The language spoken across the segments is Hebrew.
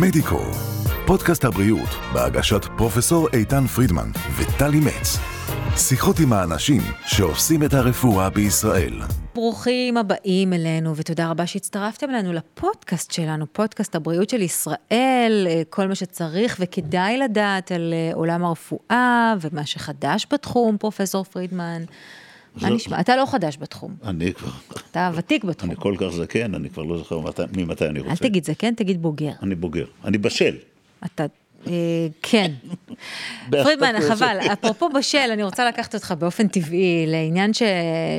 מדיקו, פודקאסט הבריאות בהגשת פרופסור איתן פרידמן וטלי מצ. שיחות עם האנשים שעושים את הרפואה בישראל. ברוכים הבאים אלינו, ותודה רבה שהצטרפתם אלינו לפודקאסט שלנו, פודקאסט הבריאות של ישראל, אה, כל מה שצריך וכדאי לדעת על אה, עולם הרפואה ומה שחדש בתחום, פרופסור פרידמן. מה. נשמע? אתה לא חדש בתחום, אני כבר, אתה ותיק בתחום. אני כל כך זקן, אני כבר לא זוכר מתי- ממתי אני רוצה. אל תגיד זקן, תגיד בוגר. אני בוגר, אני בשל. אתה, אה, כן. פרידמן. חבל, אפרופו בשל, אני רוצה לקחת אותך באופן טבעי לעניין ש,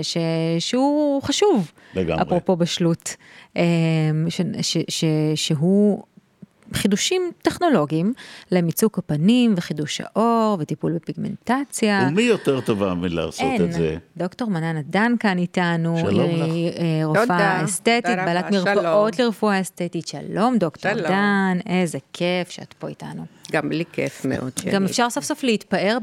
ש, שהוא חשוב. לגמרי. אפרופו בשלות, אה, ש, ש, ש, שהוא חידושים טכנולוגיים למיצוק הפנים וחידוש האור וטיפול בפיגמנטציה. ומי יותר טובה מלעשות אין, את זה? דוקטור מנן עדן כאן איתנו, שלום היא לך. אה, רופאה תודה, אסתטית, תודה בעלת רבה, מרפאות שלום. לרפואה אסתטית. שלום, דוקטור שלום. דן, איזה כיף שאת פה איתנו. גם לי כיף מאוד. גם שאני- אפשר סוף סוף להתפאר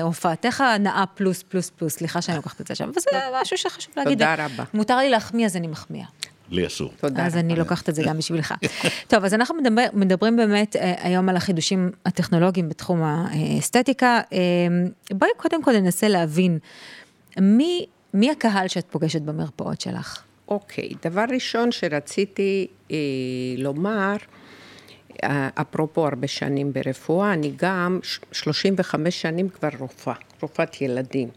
בהופעתך הנאה פלוס פלוס פלוס, סליחה שאני לוקחת את זה שם, וזה משהו שחשוב להגיד. תודה רבה. מותר לי להחמיא, אז אני מחמיאה. לי אסור. תודה אז. אני לוקחת את זה גם בשבילך. טוב, אז אנחנו מדבר, מדברים באמת אה, היום על החידושים הטכנולוגיים בתחום האסתטיקה. אה, בואי קודם כל ננסה להבין, מי, מי הקהל שאת פוגשת במרפאות שלך? אוקיי, דבר ראשון שרציתי אה, לומר, אה, אפרופו הרבה שנים ברפואה, אני גם ש- 35 שנים כבר רופאה, רופאת ילדים.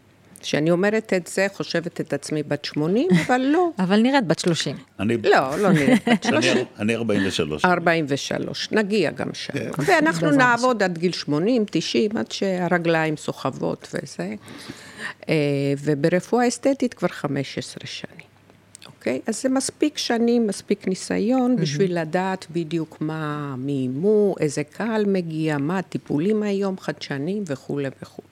כשאני אומרת את זה, חושבת את עצמי בת 80, אבל לא. אבל נראית בת 30. אני, לא, לא נראית בת 30. אני, אני 43. 43, נגיע גם שם. כן. ואנחנו בעזרת נעבוד עד גיל 80, 90, עד שהרגליים סוחבות וזה. אה, וברפואה אסתטית כבר 15 שנים. אוקיי? אז זה מספיק שנים, מספיק ניסיון בשביל לדעת בדיוק מה, מי מו, איזה קהל מגיע, מה הטיפולים היום, חדשנים וכולי וכולי.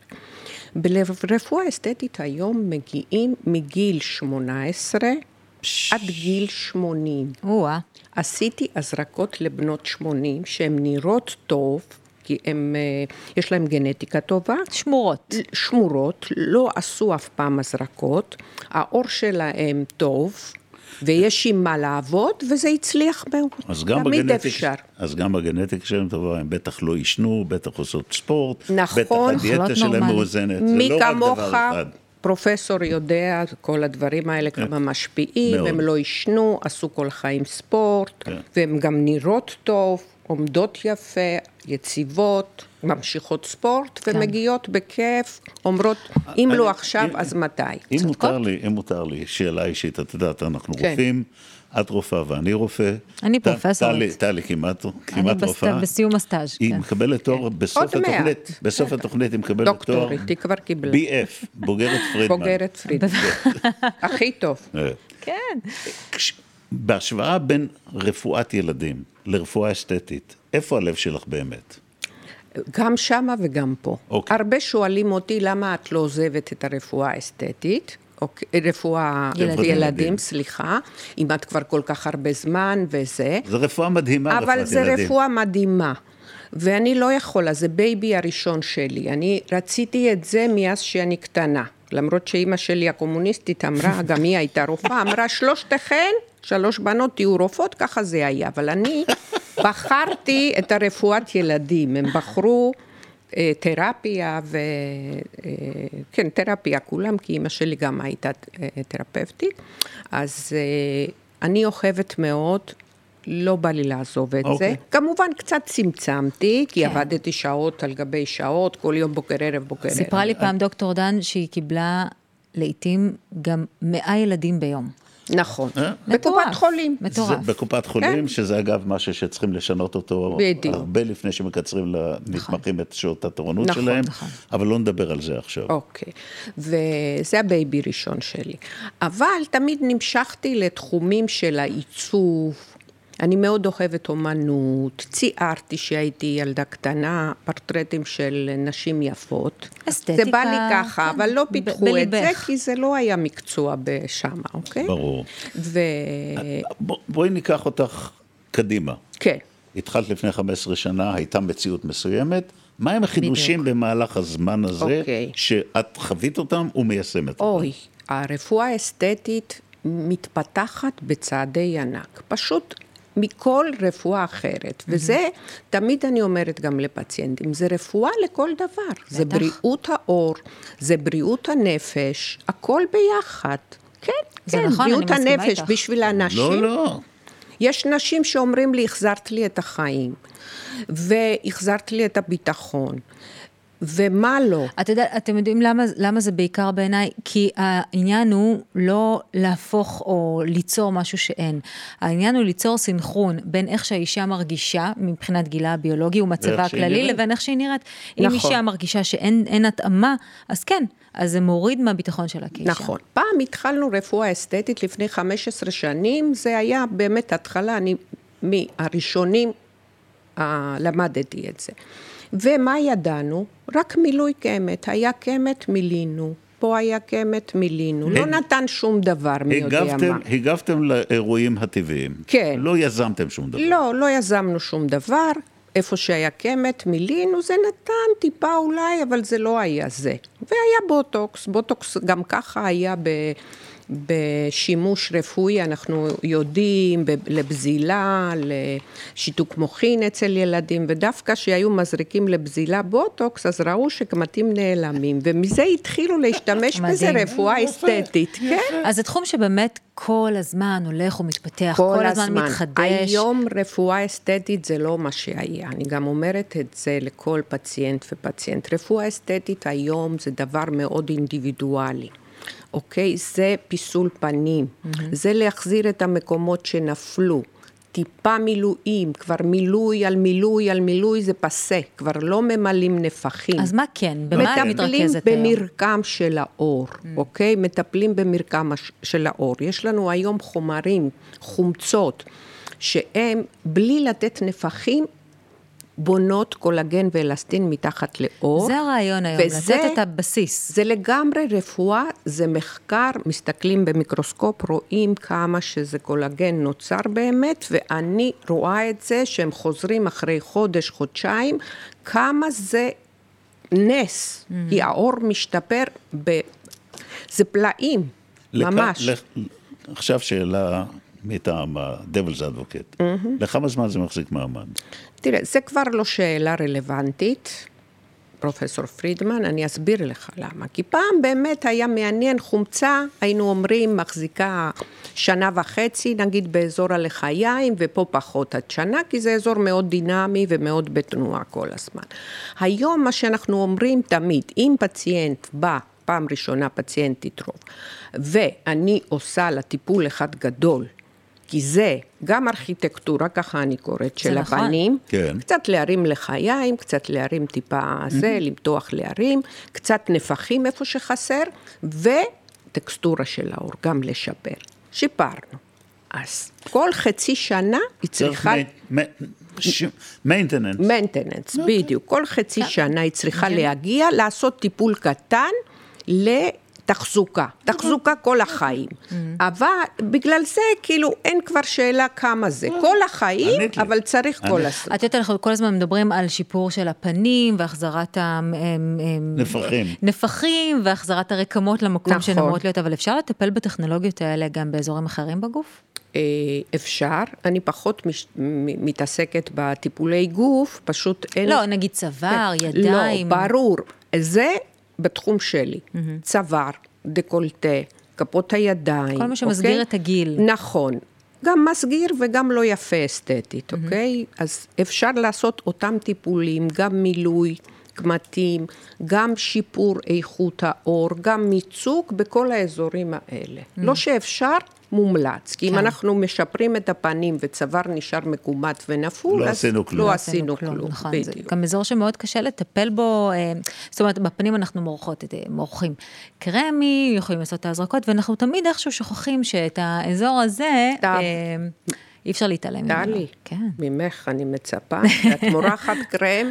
ברפואה אסתטית היום מגיעים מגיל 18 עד גיל 80. או-אה. עשיתי הזרקות לבנות 80 שהן נראות טוב, כי הם, אה, יש להן גנטיקה טובה, שמורות. שמורות, לא עשו אף פעם הזרקות, העור שלהם טוב, ויש עם מה לעבוד, וזה הצליח מאוד. אז גם תמיד בגנטיקה, אפשר. אז גם בגנטיקה שלהם טובה, הם בטח לא עישנו, בטח עושות ספורט, נכון. בטח הדיאטה שלהם נורמלי. מאוזנת, זה לא רק דבר אחד. פרופסור יודע, כל הדברים האלה כמה משפיעים, מאוד. הם לא עישנו, עשו כל חיים ספורט, כן. והן גם נראות טוב, עומדות יפה, יציבות, ממשיכות ספורט, כן. ומגיעות בכיף, אומרות, אם אני- לא עכשיו, אם- אז מתי? אם מותר לי, אם מותר לי, שאלה אישית, את יודעת, אנחנו כן. רופאים, את רופאה ואני רופא. אני פרופסורית. טלי- טלי כמעט, אני כמעט בס- רופאה. בסיום הסטאז', היא כן. מקבלת תואר בסוף עוד מעט. התוכנית, בסוף התוכנית היא מקבלת תואר דוקטורית, היא כבר קיבלה. BF, בוגרת פרידמן. בוגרת פרידמן. הכי טוב. אה, כן. בהשוואה בין רפואת ילדים לרפואה אסתטית, איפה הלב שלך באמת? גם שמה וגם פה. אוקיי. הרבה שואלים אותי למה את לא עוזבת את הרפואה האסתטית. אוקיי, רפואה ילדים. ילדים, סליחה, אם את כבר כל כך הרבה זמן וזה, זו רפואה מדהימה, אבל רפואת זה ילדים. רפואה מדהימה. ואני לא יכולה, זה baby הראשון שלי. אני רציתי את זה מאז שאני קטנה. למרות שאימא שלי הקומוניסטית אמרה, גם היא הייתה רופאה, אמרה שלושתכן, שלוש בנות תהיו רופאות, ככה זה היה. אבל אני בחרתי את הרפואת ילדים. הם בחרו אה, תרפיה ו... אה, כן, תרפיה כולם, כי אימא שלי גם הייתה אה, תרפבטית. אז אני אוהבת מאוד. לא בא לי לעזוב את אוקיי. זה. כמובן, קצת צמצמתי, כי כן. עבדתי שעות על גבי שעות, כל יום בוקר ערב בוקר ערב. סיפרה לי פעם דוקטור דן שהיא קיבלה לעתים גם 100 ילדים ביום. נכון. אה? בקופת חולים. זה מטורף. בקופת חולים, שזה אגב משהו שצריכים לשנות אותו בדיוק. הרבה לפני שמקצרים למתמחים את שעות התורנות נכון, שלהם, נכון. אבל לא נדבר על זה עכשיו. אוקיי, וזה ה baby ראשון שלי. אבל תמיד נמשכתי לתחומים של העיצוב. אני מאוד אוהבת אומנות, ציירתי שהייתי ילדה קטנה, פורטרטים של נשים יפות. אסתטיקה, זה בא לי ככה, כן, אבל לא ב- פיתחו את זה. כי זה לא היה מקצוע בשמה, אוקיי? ברור. ו... בוא- בואי ניקח אותך קדימה. כן. התחלת לפני 15 שנה, הייתה מציאות מסוימת. מהם החידושים במהלך הזמן הזה, אוקיי. שאת חווית אותם ומיישמת אותם? אוי, הרפואה האסתטית מתפתחת בצעדי ענק. פשוט מכל רפואה אחרת. וזה, תמיד אני אומרת גם לפציינטים, זה רפואה לכל דבר. זה בריאות העור, זה בריאות הנפש, הכל ביחד. כן, כן, נכון, בריאות הנפש איתך. בשביל האנשים. לא, לא. יש נשים שאומרים לי, החזרת לי את החיים, והחזרת לי את הביטחון, ומה לא? אתה יודע, אתם יודעים למה, למה זה בעיקר בעיניי? כי העניין הוא לא להפוך או ליצור משהו שאין. העניין הוא ליצור סינכרון בין איך שהאישה מרגישה מבחינת גילה הביולוגי ומצבה הכללי. לבין איך שהיא נראית. אם נכון. אישה מרגישה שאין אין התאמה, אז כן, אז זה מוריד מהביטחון שלה כאישה. נכון. פעם התחלנו רפואה אסתטית לפני 15 שנים, זה היה באמת התחלה, אני מהראשונים אה, למדתי את זה. ומה ידענו? רק מילוי קמת. היה קמת, מילינו. פה היה קמת, מילינו. לא נתן שום דבר, מי יודע מה. הגבתם לאירועים הטבעיים. כן. לא יזמתם שום דבר. לא, לא יזמנו שום דבר. איפה שהיה קמת, מילינו, זה נתן טיפה אולי, אבל זה לא היה זה. והיה בוטוקס, בוטוקס גם ככה היה ב... בשימוש רפואי, אנחנו יודעים, לפזילה, לשיתוק מוחין אצל ילדים, ודווקא כשהיו מזריקים לפזילה בוטוקס, אז ראו שקמטים נעלמים, ומזה התחילו להשתמש בזה. רפואה אסתטית, כן? אז זה תחום שבאמת כל הזמן הולך ומתפתח, כל, הזמן מתחדש. היום רפואה אסתטית זה לא מה שהיה. אני גם אומרת את זה לכל פציינט ופציינט. רפואה אסתטית היום זה דבר מאוד אינדיבידואלי. אוקיי? זה פיסול פנים, mm-hmm. זה להחזיר את המקומות שנפלו. טיפה מילואים, כבר מילוי על מילוי על מילוי זה פסה, כבר לא ממלאים נפחים. אז מה כן? במה את מתרכזת מטפלים היום? במרקם של האור, mm. אוקיי? מטפלים במרקם של האור. יש לנו היום חומרים, חומצות, שהם, בלי לתת נפחים, בונות קולגן ואלסטין מתחת לאור. זה הרעיון היום, וזה- לתת את הבסיס. זה לגמרי רפואה, זה מחקר, מסתכלים במיקרוסקופ, רואים כמה שזה קולגן נוצר באמת, ואני רואה את זה שהם חוזרים אחרי חודש, חודשיים, כמה זה נס, Mm-hmm. כי האור משתפר, ב... זה פלאים, לכ- ממש. לכ- עכשיו שאלה מטעם ה-Devil's Advocate. לכמה זמן זה מחזיק מעמד? תראה, זה כבר לא שאלה רלוונטית, פרופסור פרידמן, אני אסביר לך למה. כי פעם באמת היה מעניין, חומצה, היינו אומרים, מחזיקה שנה וחצי, נגיד באזור הלחיים, ופה פחות עד שנה, כי זה אזור מאוד דינמי ומאוד בתנועה כל הזמן. היום מה שאנחנו אומרים תמיד, אם פציינט בא, פעם ראשונה פציינטית רוב, ואני עושה לה טיפול אחד גדול, כי זה גם ארכיטקטורה, ככה אני קוראת, של נכון. הפנים, כן. קצת להרים לחיים, קצת להרים טיפה זה, למתוח להרים, קצת נפחים איפה שחסר, וטקסטורה של האור, גם לשפר. שיפרנו. אז כל חצי שנה היא צריכה... מיינטננס. מנטננס, בדיוק. כל חצי שנה היא צריכה להגיע, לעשות טיפול קטן לתחזוקה. תחזוקה כל החיים. אבל בגלל זה, כאילו, אין כבר שאלה כמה זה. כל החיים. אבל צריך כל. הזמן. את יודעת, אנחנו כל הזמן מדברים על שיפור של הפנים והחזרת נפחים. נפחים והחזרת הרקמות למקום נכון. שהן אמורות להיות, אבל אפשר לטפל בטכנולוגיות האלה גם באזורים אחרים בגוף? אה, אפשר, אני פחות מש, מתעסקת בטיפולי גוף, פשוט אין... לא, נגיד צוואר, ידיים. לא, ברור. זה בתחום שלי. צוואר, דקולטה, כפות הידיים. כל מה שמסגיר אוקיי? את הגיל. נכון. גם מסגיר וגם לא יפה אסתטית, אוקיי? אז אפשר לעשות אותם טיפולים, גם מילוי. קמטים, גם שיפור איכות האור, גם מיצוק בכל האזורים האלה. לא שאפשר, מומלץ. כי אם כן. אנחנו משפרים את הפנים וצוואר נשאר מקומט ונפול, לא אז עשינו כלום. לא לא עשינו כלום, נכון, זה בדיוק. גם אזור שמאוד קשה לטפל בו, אה, זאת אומרת, בפנים אנחנו מורחות, את- מורחים קרמי, יכולים לעשות את ההזרקות, ואנחנו תמיד איכשהו שוכחים שאת האזור הזה. אה, אי אפשר להתעלם ממנו. טלי, כן. ממך אני מצפה שאת מורחת קרם,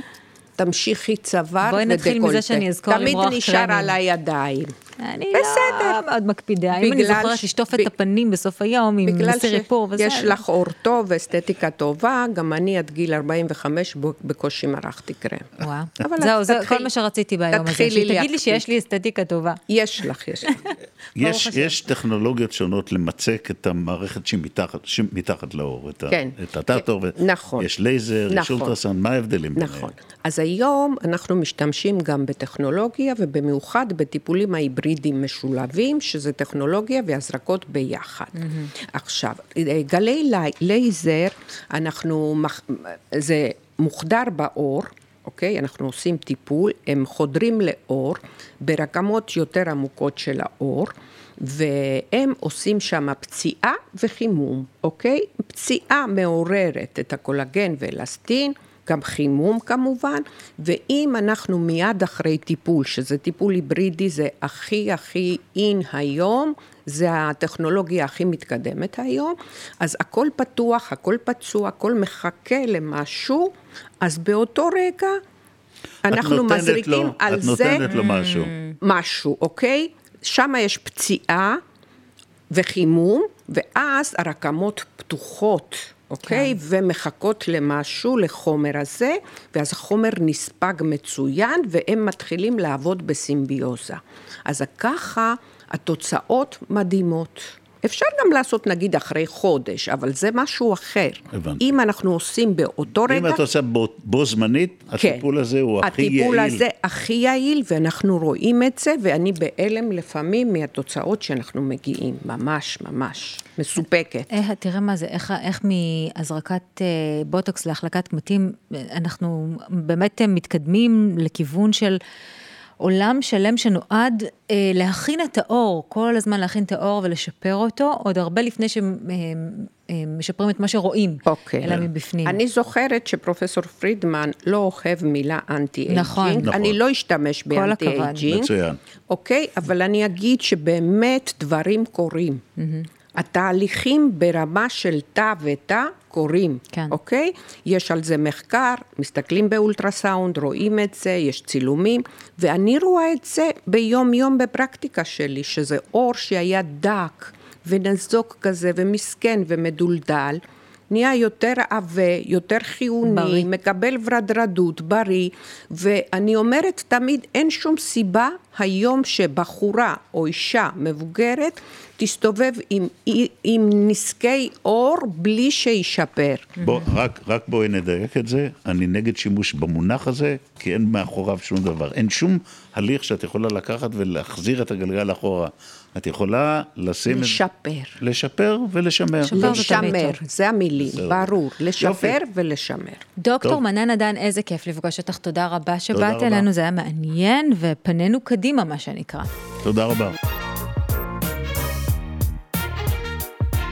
תמשיכי צוואר בואי ודקולטה. נתחיל מזה שאני אזכור למרוח תמיד נשאר קרמים. על הידיים. אני בסדר. לא מאוד מקפידה. אם אני בגלל זוכרת ש- לשטוף ב- את הפנים בסוף היום עם בגלל סיר איפור וזה. שיש לך אור טוב ואסתטיקה טובה, גם אני עד גיל 45 ב- בקושי מרחתי קרם. וואו. זהו, זה כל מה שרציתי ביום הזה. תתחילי שתגיד לי. שיש לי אסתטיקה טובה. יש לך, יש לך. יש. יש טכנולוגיות שונות למצק את המערכת שמתחת, שמתחת לאור, את, כן. את הטאטור, כן, נכון. יש לייזר, יש נכון. אולטרסאונד, מה ההבדלים ביניהם? נכון. אז היום אנחנו משתמשים גם בטכנולוגיה, ובמיוחד בטיפולים ההיברידיים משולבים, שזה טכנולוגיה והזרקות ביחד. עכשיו, גלי לי- לייזר, אנחנו, זה מוחדר באור. אוקיי? אנחנו עושים טיפול, הם חודרים לאור ברקמות יותר עמוקות של האור, והם עושים שם פציעה וחימום, אוקיי? פציעה מעוררת את הקולגן ואלסטין, גם חימום כמובן, ואם אנחנו מיד אחרי טיפול, שזה טיפול היברידי, זה הכי הכי אין היום, זה הטכנולוגיה הכי מתקדמת היום, אז הכל פתוח, הכל פצוע, הכל מחכה למשהו, אז באותו רגע אנחנו את מזריקים לו, על את זה נותנת לו משהו. משהו, אוקיי? שם יש פציעה וחימום, ואז הרקמות פתוחות, אוקיי? ומחכות למשהו, לחומר הזה, ואז החומר נספג מצוין, והם מתחילים לעבוד בסימביוזה. אז ככה התוצאות מדהימות. אפשר גם לעשות נגיד אחרי חודש, אבל זה משהו אחר. הבנתי. אם אנחנו עושים באותו רגע... אם את עושה בו, בו זמנית, הטיפול הזה הוא הכי יעיל. הטיפול הזה הכי יעיל, ואנחנו רואים את זה, ואני בהלם לפעמים מהתוצאות שאנחנו מגיעים, ממש, ממש, מסופקת. אה, תראה מה זה, איך, איך מהזרקת אה, בוטוקס להחלקת קמטים, אה, אנחנו באמת מתקדמים לכיוון של עולם שלם שנועד אה, להכין את העור, כל הזמן להכין את העור ולשפר אותו, עוד הרבה לפני שמשפרים את מה שרואים, אוקיי. אלא מבפנים. אני זוכרת שפרופסור פרידמן לא אוהב מילה anti aging. נכון. נכון. אני לא אשתמש באנטי הכבוד. aging. מצוין. אוקיי? אבל אני אגיד שבאמת דברים קורים. התהליכים ברמה של תא ותא קורים, כן. אוקיי? יש על זה מחקר, מסתכלים באולטרסאונד, רואים את זה, יש צילומים, ואני רואה את זה ביום-יום בפרקטיקה שלי, שזה אור שהיה דק ונזוק כזה ומסכן ומדולדל. נהיה יותר עבה, יותר חיוני, בריא. מקבל ורדרדות, בריא, ואני אומרת תמיד, אין שום סיבה היום שבחורה או אישה מבוגרת תסתובב עם, עם נזקי אור בלי שישפר. בוא, רק, רק בואי נדייק את זה, אני נגד שימוש במונח הזה, כי אין מאחוריו שום דבר. אין שום הליך שאת יכולה לקחת ולהחזיר את הגלגל אחורה. את יכולה לשים לשפר. את... לשפר ולשמר. לשמר, טוב. זה המילים. ברור, לשפר יופי. ולשמר. דוקטור טוב. מנן עדן, איזה כיף לפגוש אותך, תודה רבה שבאת. אלינו, זה היה מעניין, ופנינו קדימה, מה שנקרא. תודה רבה.